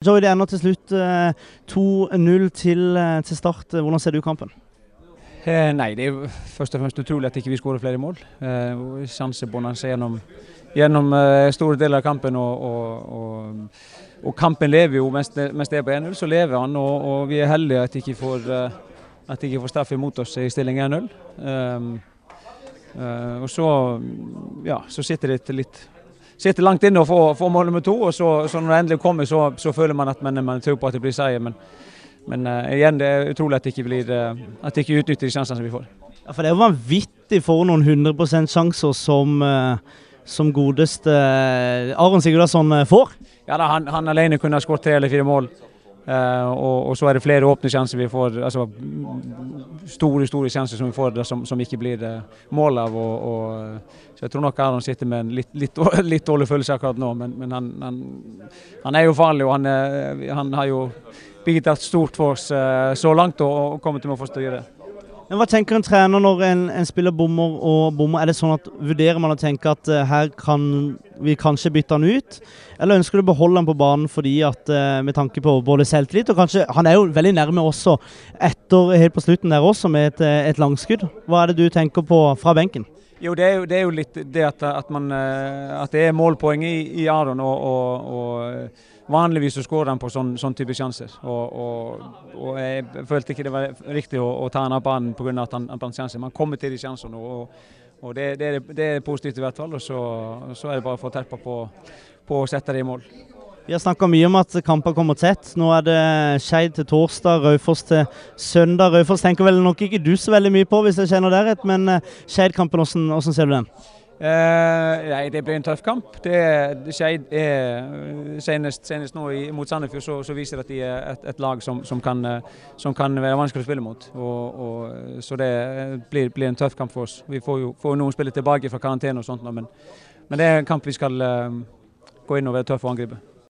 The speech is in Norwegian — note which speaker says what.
Speaker 1: Joey, det ender til slutt eh, 2-0 til, eh, til start. Hvordan ser du kampen?
Speaker 2: Eh, nei, det er først og fremst utrolig at ikke vi skårer flere mål. Eh, Sjansebonanza gjennom, gjennom eh, store deler av kampen. Og, og, og, og kampen lever jo mens det, er på 1-0, så lever han. Og, vi er heldige at ikke får eh, at ikke får straffe imot oss i stilling 1-0. Um, uh, og så, ja, så sitter det litt sitter langt inne få, få mål nummer to. og så, så Når det endelig kommer, så, så føler man at man, man tror på at det blir seier. Men, men uh, igjen, det er utrolig at det ikke, blir, uh, at det ikke utnytter de sjansene som vi får.
Speaker 1: Ja, for Det er vanvittig for noen 100% sjanser som, uh, som godeste Aron Sigurdarsson får.
Speaker 2: Ja, da, han, han, alene kunne ha skåret tre eller fire mål. Og, og, så er det flere åpne sjanser vi får. altså Store store sjanser som vi får der som, som, ikke blir mål av. Og, og, så Jeg tror nok Aron sitter med en litt, litt, litt dårlig følelse akkurat nå, men, men han, han, han, er jo farlig. og Han, han har jo bidratt stort for oss så langt og, og kommer til å få styre.
Speaker 1: Men Hva tenker en trener når en, en, spiller bommer og bommer? Er det sånn at Vurderer man å tenke at uh, her kan vi kanskje bytte han ut? Eller ønsker du å beholde han på banen fordi at uh, med tanke på både selvtillit og kanskje Han er jo veldig nærme også etter helt på slutten der også med et, et langskudd. Hva er det du tenker på fra benken?
Speaker 2: Jo, det er jo, det er jo litt det at, at, man, eh, at, det er målpoeng i, i Aron. og, og, og Vanligvis så skårer han på sånn, sånn type sjanser. Og, og, og, jeg følte ikke det var riktig å, å ta han av banen pga. at han, at han sjanser. Man kommer til de sjansene, og, og det, det, er, det, er, positivt i hvert fall. Og så, så er det bare å få terpa på, på å sette det i mål.
Speaker 1: Vi har snakka mye om at kamper kommer tett. Nå er det Skeid til torsdag, Raufoss til søndag. Raufoss tenker vel nok ikke du så veldig mye på, hvis jeg kjenner deg rett, men eh, Skeid-kampen, hvordan, hvordan ser du den?
Speaker 2: Uh, nei, Det blir en tøff kamp. Det Skeid er senest, senest, nå mot Sandefjord så, så, viser det at de er et, et lag som, som, kan, som, kan, være vanskelig å spille mot. Og, og, så det blir, blir, en tøff kamp for oss. Vi får jo får noen spillere tilbake fra karantene og sånt, men, men, det er en kamp vi skal gå inn og være tøffe og angripe.